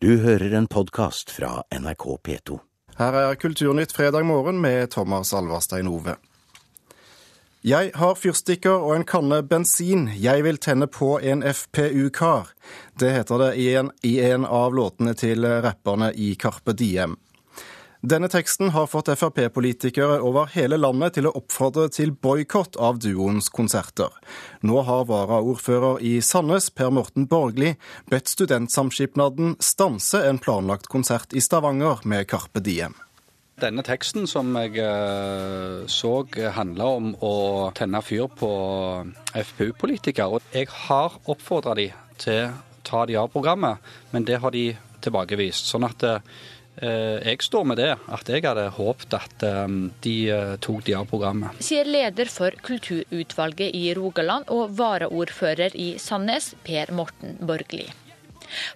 Du hører en podkast fra NRK P2. Her er Kulturnytt fredag morgen med Thomas Alverstein Ove. Jeg har fyrstikker og en kanne bensin. Jeg vil tenne på en FPU-kar. Det heter det i en, i en av låtene til rapperne i Carpe Diem. Denne teksten har fått Frp-politikere over hele landet til å oppfordre til boikott av duoens konserter. Nå har varaordfører i Sandnes, Per Morten Borgli, bedt Studentsamskipnaden stanse en planlagt konsert i Stavanger med Carpe Diem. Denne teksten som jeg uh, så handla om å tenne fyr på FPU-politikere. Jeg har oppfordra de til å ta de av programmet, men det har de tilbakevist. Sånn at Eh, jeg står med det, at jeg hadde håpet at eh, de eh, tok de av programmet. Sier leder for kulturutvalget i Rogaland og varaordfører i Sandnes, Per Morten Borgli.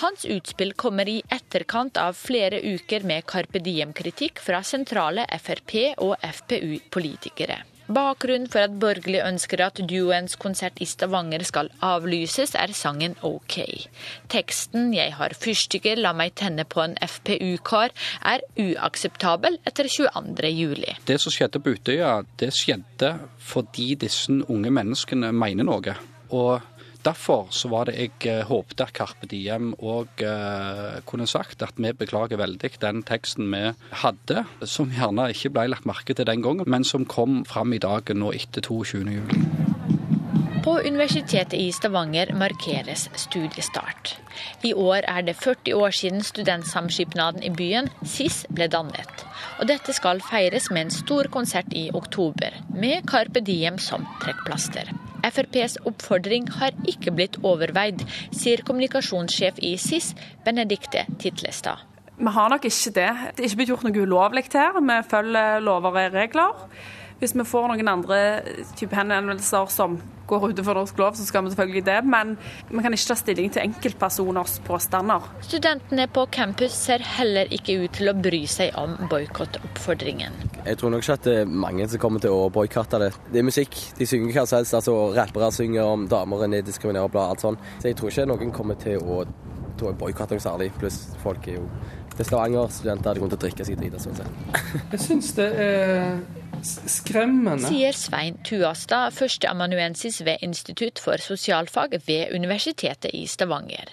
Hans utspill kommer i etterkant av flere uker med Carpe Diem-kritikk fra sentrale Frp- og FpU-politikere. Bakgrunnen for at borgerlige ønsker at duoens konsert i Stavanger skal avlyses, er sangen OK. Teksten 'Jeg har fyrstikker, la meg tenne på en FPU-kar' er uakseptabel etter 22. juli. Det som skjedde på Utøya, det skjedde fordi disse unge menneskene mener noe. Og Derfor så var det jeg eh, håpte at Carpe Diem òg eh, kunne sagt at vi beklager veldig den teksten vi hadde, som gjerne ikke ble lagt merke til den gangen, men som kom fram i dag nå etter 22.07. På Universitetet i Stavanger markeres studiestart. I år er det 40 år siden Studentsamskipnaden i byen, SIS, ble dannet. Og dette skal feires med en stor konsert i oktober, med Carpe Diem som trekkplaster. FrPs oppfordring har ikke blitt overveid, sier kommunikasjonssjef i SIS, Benedikte Titlestad. Vi har nok ikke det. Det er ikke blitt gjort noe ulovlig her. Vi følger lover og regler. Hvis vi får noen andre type henvendelser som går utenfor norsk lov, så skal vi selvfølgelig det. Men vi kan ikke ta stilling til enkeltpersoners påstander. Studentene på campus ser heller ikke ut til å bry seg om boikottoppfordringen. Jeg tror nok ikke at det er mange som kommer til å boikotte det. Det er musikk. De synger hva som helst. altså Rappere synger om damer er bla, alt sånt. Så jeg tror ikke noen kommer til å boikotte noe særlig. Pluss folk er jo Det er Stavanger-studenter, de kommer til å drikke seg drita sånn sett. Jeg syns det er skremmende. Sier Svein Tuastad, førsteamanuensis ved Institutt for sosialfag ved Universitetet i Stavanger.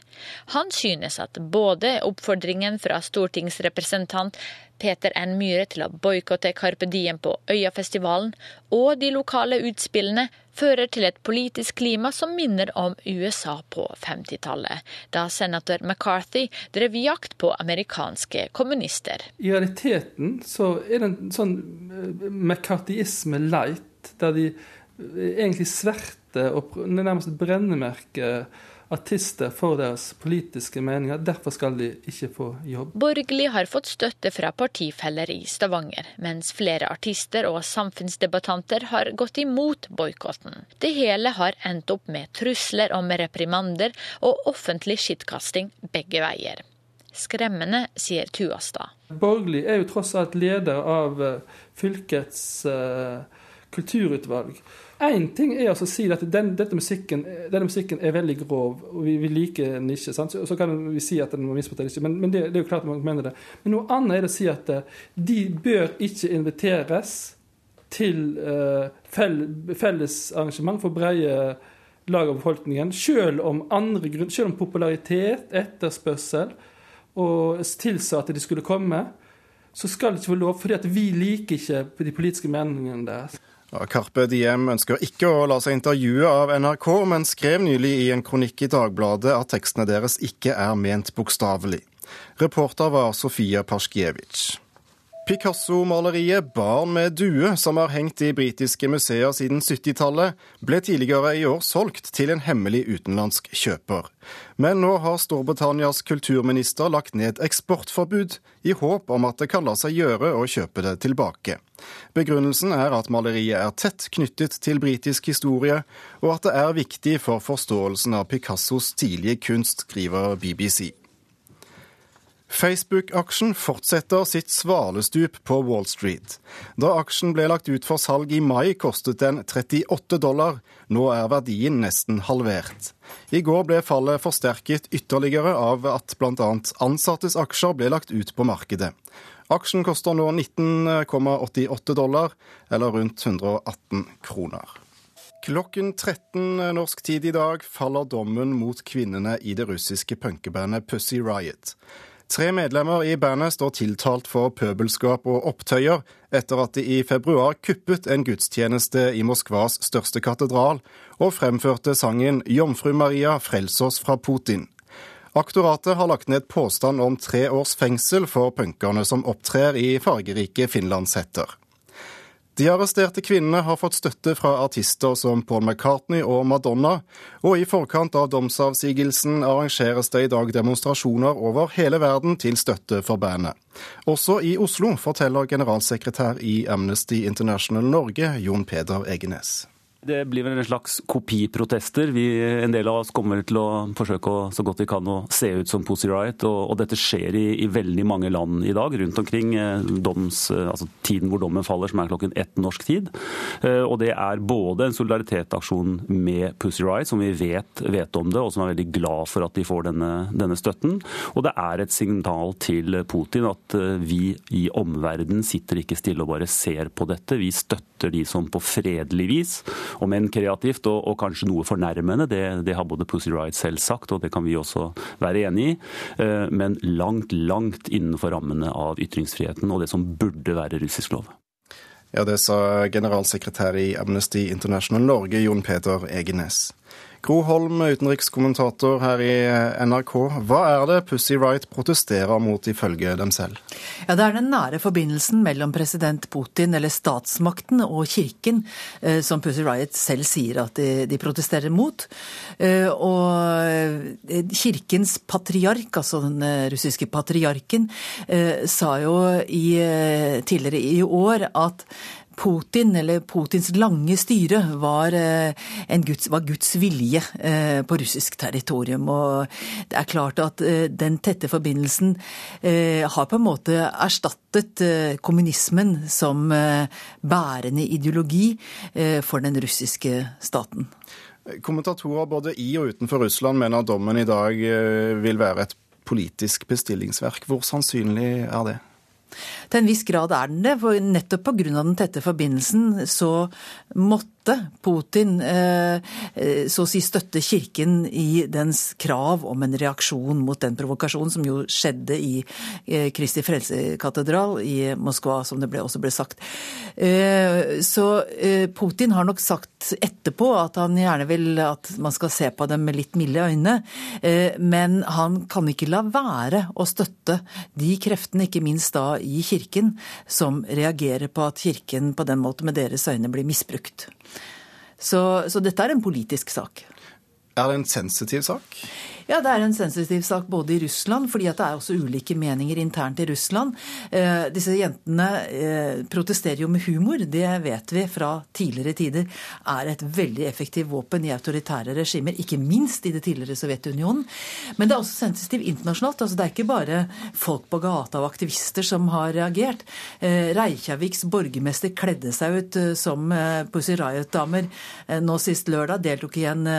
Han synes at både oppfordringen fra stortingsrepresentant Peter N. Myhre til å boikotte Carpe Diem på Øyafestivalen, og de lokale utspillene fører til et politisk klima som minner om USA på 50-tallet, da senator McCarthy drev jakt på amerikanske kommunister. I realiteten så er det en sånn eh, McCarthyisme light, der de eh, egentlig sverter og nærmest brennemerker artister for deres politiske meninger. Derfor skal de ikke få jobb. Borgli har fått støtte fra partifeller i Stavanger, mens flere artister og samfunnsdebattanter har gått imot boikotten. Det hele har endt opp med trusler om reprimander og offentlig skittkasting begge veier. Skremmende, sier Tuastad. Borgli er jo tross alt leder av eh, fylkets uh, kulturutvalg. Én ting er å si at den, musikken, denne musikken er veldig grov, og vi, vi liker den ikke. Så, så, kan vi si at den må misforstås, men, men det, det, er jo klart man mener det. Men noe annet er det å si at eh, de bør ikke inviteres til uh, felles arrangement for breie lag av befolkningen, selv om, andre grunn, selv om popularitet, etterspørsel og tilsa at de skulle komme, så skal de ikke få lov, fordi at vi liker ikke de politiske meningene deres. Karpe Diem ønsker ikke å la seg intervjue av NRK, men skrev nylig i en kronikk i Dagbladet at tekstene deres ikke er ment bokstavelig. Reporter var Sofia Paskiewicz. Picasso-maleriet 'Barn med due', som har hengt i britiske museer siden 70-tallet, ble tidligere i år solgt til en hemmelig utenlandsk kjøper. Men nå har Storbritannias kulturminister lagt ned eksportforbud, i håp om at det kan la seg gjøre å kjøpe det tilbake. Begrunnelsen er at maleriet er tett knyttet til britisk historie, og at det er viktig for forståelsen av Picassos tidlige kunst, skriver BBC. Facebook-aksjen fortsetter sitt svalestup på Wall Street. Da aksjen ble lagt ut for salg i mai, kostet den 38 dollar. Nå er verdien nesten halvert. I går ble fallet forsterket ytterligere av at bl.a. ansattes aksjer ble lagt ut på markedet. Aksjen koster nå 19,88 dollar, eller rundt 118 kroner. Klokken 13 norsk tid i dag faller dommen mot kvinnene i det russiske punkebandet Pussy Riot. Tre medlemmer i bandet står tiltalt for pøbelskap og opptøyer etter at de i februar kuppet en gudstjeneste i Moskvas største katedral og fremførte sangen 'Jomfru Maria, frels oss fra Putin'. Aktoratet har lagt ned påstand om tre års fengsel for punkerne som opptrer i fargerike finlandshetter. De arresterte kvinnene har fått støtte fra artister som Paul McCartney og Madonna, og i forkant av domsavsigelsen arrangeres det i dag demonstrasjoner over hele verden til støtte for bandet. Også i Oslo, forteller generalsekretær i Amnesty International Norge, Jon Peder Egenes. Det blir vel en slags kopiprotester. Vi, en del av oss kommer til å forsøke å, så godt vi kan å se ut som Pussy Riot. Og, og dette skjer i, i, veldig mange land i dag rundt omkring. Eh, doms, eh, altså tiden hvor dommen faller, som er klokken ett norsk tid. Eh, og det er både en solidaritetaksjon med Pussy Riot, som vi vet, vet, om det, og som er veldig glad for at de får denne, denne støtten. Og det er et signal til Putin at vi i omverdenen sitter ikke stille og bare ser på dette. Vi støtter de som på fredelig vis om enn kreativt og, og, kanskje noe fornærmende. Det, det, har både Pussy Riot selv sagt, og det kan vi også være enig i. Eh, men langt, langt innenfor rammene av ytringsfriheten og det som burde være russisk lov. Ja, Det sa generalsekretær i Amnesty International Norge, Jon Peter Egenes. Gro Holm, utenrikskommentator her i NRK. Hva er det Pussy Riot protesterer mot, ifølge dem selv? Ja, Det er den nære forbindelsen mellom president Putin, eller statsmakten, og kirken, eh, som Pussy Riot selv sier at de, de protesterer mot. Eh, og eh, kirkens patriark, altså den russiske patriarken, sa jo i, tidligere i år at Putin, eller Putins lange styre, var, eh, Guds, var Guds, vilje eh, på russisk territorium. Og det er klart at eh, den tette forbindelsen har på en måte erstattet kommunismen som bærende ideologi for den russiske staten. Kommentatorer både i og utenfor Russland mener dommen i dag vil være et politisk bestillingsverk. Hvor sannsynlig er det? Til en viss grad er den det, for nettopp pga. den tette forbindelsen så måtte Putin eh, eh, så å si støtte Kirken i dens krav om en reaksjon mot den provokasjonen som jo skjedde i eh, Kristi Frelsekatedral i Moskva, som det også ble sagt. Så Putin har nok sagt etterpå at han gjerne vil at man skal se på dem med litt milde øyne, men han kan ikke la være å støtte de kreftene, ikke minst da i Kirken, som reagerer på at Kirken på den måten med deres øyne blir misbrukt. Så, så dette er en politisk sak. Er det en sensitiv sak? Ja, det er en sensitiv sak både i Russland, fordi det er også ulike meninger internt i Russland. Eh, disse jentene eh, protesterer jo med humor. Det vet vi fra tidligere tider er et veldig effektivt våpen i autoritære regimer, ikke minst i det tidligere Sovjetunionen. Men det er også sensitivt internasjonalt. altså Det er ikke bare folk på gata og aktivister som har reagert. Eh, Reykjaviks borgermester kledde seg ut eh, som eh, Pussy Riot-damer eh, nå sist lørdag, deltok i en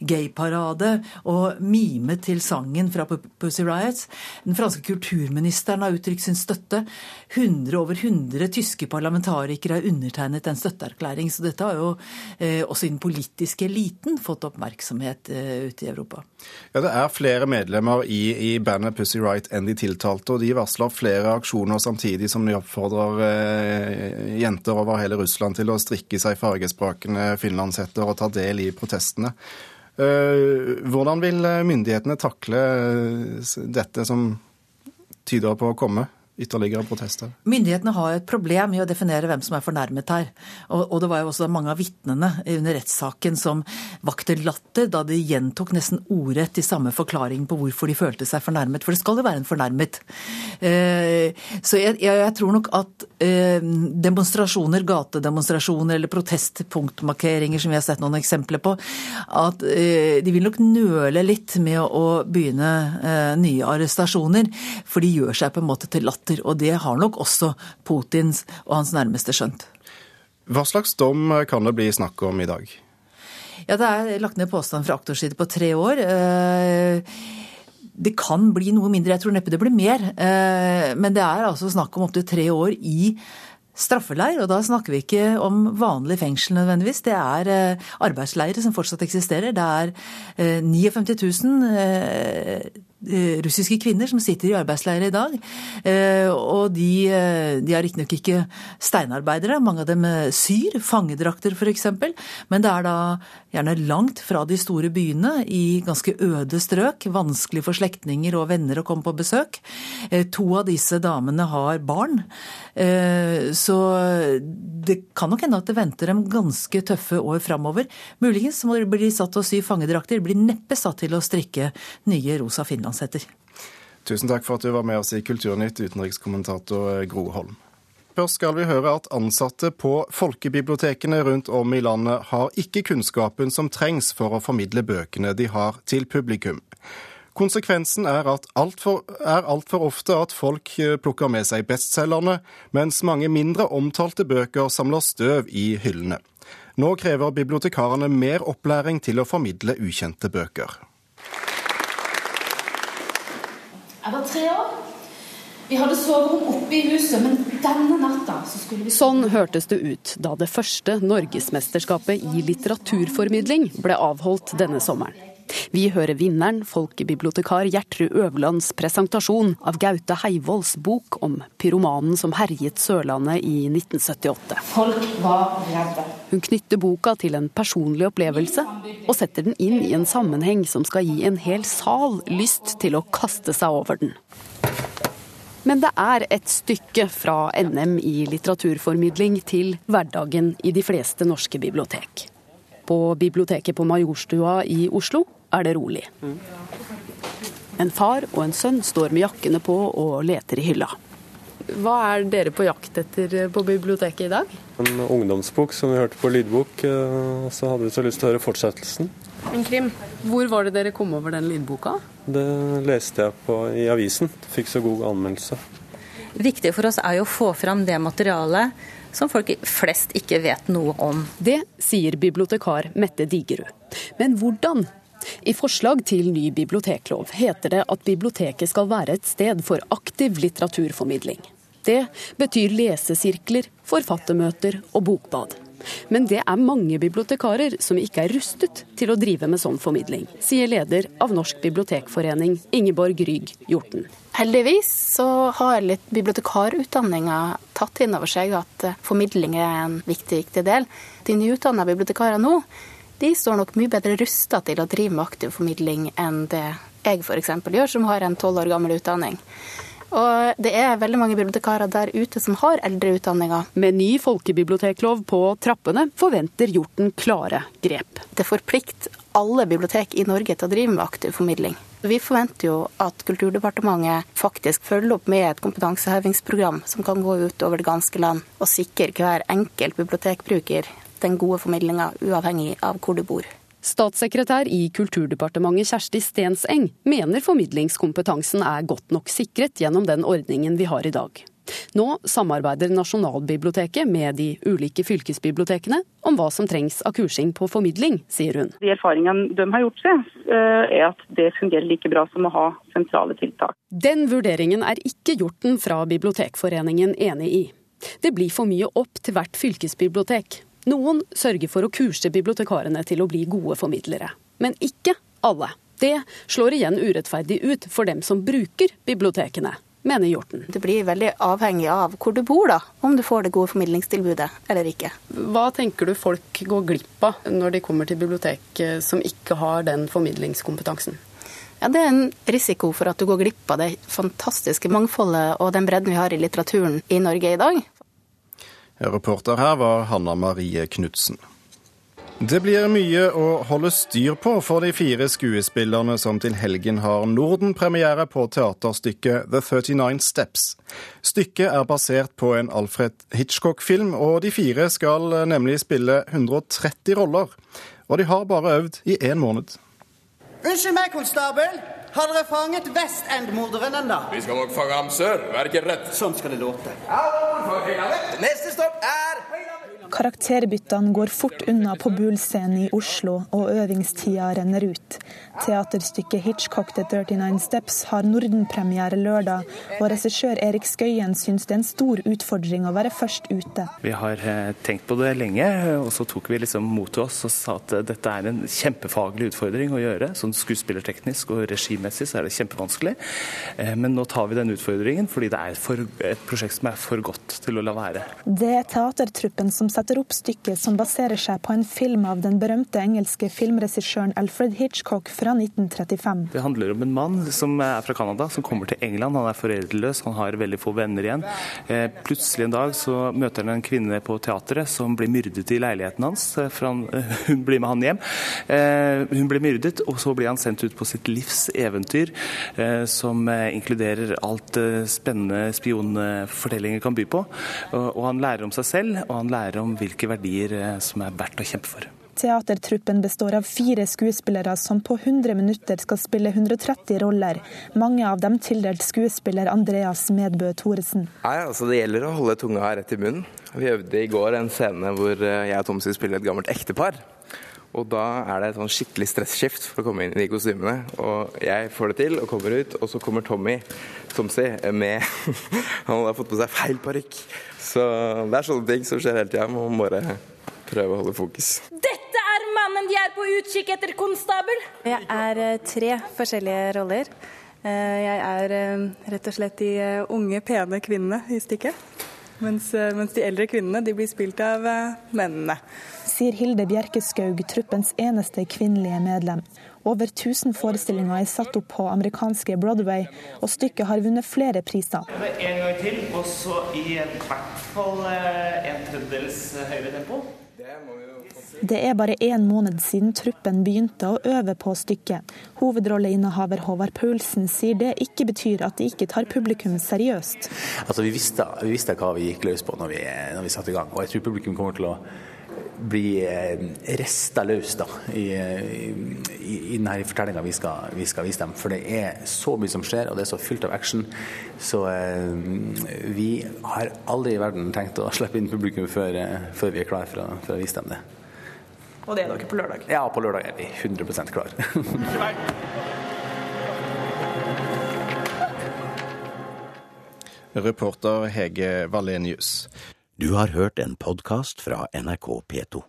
gayparade. og mime til sangen fra Pussy Riots. Den franske kulturministeren har uttrykt sin støtte. 100, over 100 tyske parlamentarikere har undertegnet en støtteerklæring. Så dette har jo eh, også i den politiske eliten fått oppmerksomhet eh, ute i Europa. Ja, Det er flere medlemmer i, i bandet Pussy Riot enn de tiltalte, og de varsler flere aksjoner samtidig som de oppfordrer eh, jenter over hele Russland til å strikke seg fargesprakende finlandshetter og ta del i protestene. Eh, hvordan vil myndighetene takle dette som tyder på å komme? Ytterligere protester? Myndighetene har et problem i å definere hvem som er fornærmet her. Og, og det var jo også mange av vitnene under rettssaken som vakte latter da de gjentok nesten ordrett de samme forklaringene på hvorfor de følte seg fornærmet. For det skal jo være en fornærmet. Eh, så jeg, jeg, tror nok at eh, demonstrasjoner, gatedemonstrasjoner eller protestpunktmarkeringer som vi har sett noen eksempler på, at eh, de vil nok nøle litt med å, begynne nye arrestasjoner. For de gjør seg på en måte til latter stater, og det har nok også Putins og hans nærmeste skjønt. Hva slags dom kan det bli snakk om i dag? Ja, Det er lagt ned påstand fra aktors side på tre år. Eh, det kan bli noe mindre, jeg tror neppe det blir mer. Eh, men det er altså snakk om opptil tre år i straffeleir, og da snakker vi ikke om vanlig fengsel nødvendigvis. Det er eh, arbeidsleirer som fortsatt eksisterer. Det er 59 000 Eh, russiske kvinner som sitter i arbeidsleire i dag. Eh, og de, eh, de er riktignok ikke steinarbeidere, mange av dem syr, fangedrakter f.eks. Men det er da gjerne langt fra de store byene, i ganske øde strøk. Vanskelig for slektninger og venner å komme på besøk. To av disse damene har barn. Så det kan nok hende at det venter dem ganske tøffe år framover. Muligens må de bli satt til å sy fangedrakter, blir neppe satt til å strikke nye rosa finlands uansett. Tusen takk for at du var med oss i Kulturnytt, utenrikskommentator Gro Holm. Først skal vi høre at ansatte på folkebibliotekene rundt om i landet har ikke kunnskapen som trengs for å formidle bøkene de har til publikum. Konsekvensen er altfor alt ofte at folk eh, plukker med seg bestselgerne, mens mange mindre omtalte bøker samler støv i hyllene. Nå krever bibliotekarene mer opplæring til å formidle ukjente bøker. Jeg var tre år. Vi hadde soverom oppe i huset, men denne natta så skulle vi Sånn hørtes det ut da det første norgesmesterskapet i litteraturformidling ble avholdt denne sommeren. Vi hører vinneren, folkebibliotekar Gjertrud Øverlands presentasjon av Gaute Heivolds bok om pyromanen som herjet Sørlandet i 1978. Folk var redde. Hun knytter boka til en personlig opplevelse, og setter den inn i en sammenheng som skal gi en hel sal lyst til å kaste seg over den. Men det er et stykke fra NM i litteraturformidling til hverdagen i de fleste norske bibliotek. På biblioteket på Majorstua i Oslo er det rolig. En far og en sønn står med jakkene på og leter i hylla. Hva er dere på jakt etter på biblioteket i dag? En ungdomsbok som vi hørte på lydbok. og så hadde vi så lyst til å høre fortsettelsen. En krim. Hvor var det dere kom over den lydboka? Det leste jeg på i avisen. Fikk så god anmeldelse. Viktig for oss er jo å få fram det materialet som folk flest ikke vet noe om. Det sier bibliotekar Mette Digerud. Men hvordan i forslag til ny biblioteklov heter det at biblioteket skal være et sted for aktiv litteraturformidling. Det betyr lesesirkler, forfattermøter og bokbad. Men det er mange bibliotekarer som ikke er rustet til å drive med sånn formidling, sier leder av Norsk bibliotekforening, Ingeborg Rygg Hjorten. Heldigvis så har litt bibliotekarutdanninga tatt inn over seg at formidling er en viktig, viktig del. De nyutdanna bibliotekarer nå de står nok mye bedre rusta til å drive med aktiv formidling enn det jeg f.eks. gjør, som har en tolv år gammel utdanning. Og det er veldig mange bibliotekarer der ute som har eldre utdanninger. Med ny folkebiblioteklov på trappene forventer Hjorten klare grep. Det forplikter alle bibliotek i Norge til å drive med aktiv formidling. Vi forventer jo at Kulturdepartementet faktisk følger opp med et kompetansehevingsprogram som kan gå ut over det ganske land, og sikre hver enkelt bibliotekbruker den gode formidlinga, uavhengig av hvor du bor. Statssekretær i Kulturdepartementet Kjersti Stenseng mener formidlingskompetansen er godt nok sikret gjennom den ordningen vi har i dag. Nå samarbeider Nasjonalbiblioteket med de ulike fylkesbibliotekene om hva som trengs av kursing på formidling, sier hun. De erfaringene de har gjort seg, eh, er at det fungerer like bra som å ha sentrale tiltak. Den vurderingen er ikke Hjorten fra Bibliotekforeningen enig i. Det blir for mye opp til hvert fylkesbibliotek. Noen sørger for å kurse bibliotekarene til å bli gode formidlere, men ikke alle. Det slår igjen urettferdig ut for dem som bruker bibliotekene, mener Hjorten. Det blir veldig avhengig av hvor du bor, da, om du får det gode formidlingstilbudet eller ikke. Hva tenker du folk går glipp av når de kommer til bibliotek som ikke har den formidlingskompetansen? Ja, Det er en risiko for at du går glipp av det fantastiske mangfoldet og den bredden vi har i litteraturen i Norge i dag. Reporter her var Hanna Marie Knutsen. Det blir mye å holde styr på for de fire skuespillerne som til helgen har Norden-premiere på teaterstykket The 39 Steps. Stykket er basert på en Alfred Hitchcock-film, og de fire skal nemlig spille 130 roller. Og de har bare øvd i én måned. Unnskyld meg, konstabel. Har dere fanget Vestend-morderen ennå? Vi skal nok fange ham, sør. Vær ikke redd. Sånn skal det låte. Hallo, for er Karakterbyttene går fort unna på Bull-scenen i Oslo, og øvingstida renner ut. Teaterstykket 'Hitchcock The 39 Steps' har Norden-premiere lørdag, og regissør Erik Skøyen syns det er en stor utfordring å være først ute. Vi har eh, tenkt på det lenge, og så tok vi liksom mot til oss og sa at eh, dette er en kjempefaglig utfordring å gjøre. Sånn skuespillerteknisk og regimessig så er det kjempevanskelig. Eh, men nå tar vi den utfordringen fordi det er for, et prosjekt som er for godt til å la være. Det er teatertruppen som setter stykket som baserer seg på en film av den berømte engelske filmregissøren Alfred Hitchcock fra 1935. Det handler om en mann som er fra Canada, som kommer til England. Han er foreldreløs, han har veldig få venner igjen. Eh, plutselig en dag så møter han en kvinne på teatret som blir myrdet i leiligheten hans. Eh, for han, hun blir med han hjem. Eh, hun blir myrdet, og så blir han sendt ut på sitt livs eventyr, som inkluderer alt spennende spionfortellinger kan by på. Og han lærer om seg selv, og han lærer om hvilke verdier eh, som er verdt å kjempe for. Teatertruppen består av fire skuespillere som på 100 minutter skal spille 130 roller. Mange av dem tildelt skuespiller Andreas Medbø Thoresen. Nei, altså Det gjelder å holde tunga rett i munnen. Vi øvde i går en scene hvor eh, jeg og Tom skal spille et gammelt ektepar. Og da er det et sånn skikkelig stresskift for å komme inn i de kostymene. Og jeg får det til og kommer ut, og så kommer Tommy, Tomsi, med Han har fått på seg feil parykk. Så det er sånne ting som skjer hele tida. Man må bare prøve å holde fokus. Dette er mannen de er på utkikk etter, konstabel! Jeg er eh, tre forskjellige roller. Eh, jeg er eh, rett og slett de unge, pene kvinnene i stykket. Mens, mens de eldre kvinnene de blir spilt av mennene sier Hilde Bjerkeskaug, truppens eneste kvinnelige medlem. Over 1000 forestillinger er satt opp på amerikanske Broadway, og stykket har vunnet flere priser. En gang til, og så i hvert fall eh, en tredjedels høyere tempo. Det er bare én måned siden truppen begynte å øve på stykket. Hovedrolleinnehaver Håvard Paulsen sier det ikke betyr at de ikke tar publikum seriøst. Altså, vi, visste, vi visste hva vi gikk løs på når vi, vi satte i gang, og jeg tror publikum kommer til å bli eh, rista løs da, i, i, i denne fortellinga vi, vi, skal vise dem. For det er så mye som skjer, og det er så fylt av action. Så eh, vi har aldri i verden tenkt å slippe inn publikum før, eh, før vi er klar for å, for å, vise dem det. Og det er dere på lørdag? Ja, på lørdag er vi 100% klar. Reporter Hege Valenius. Du har hørt en podkast fra NRK P2.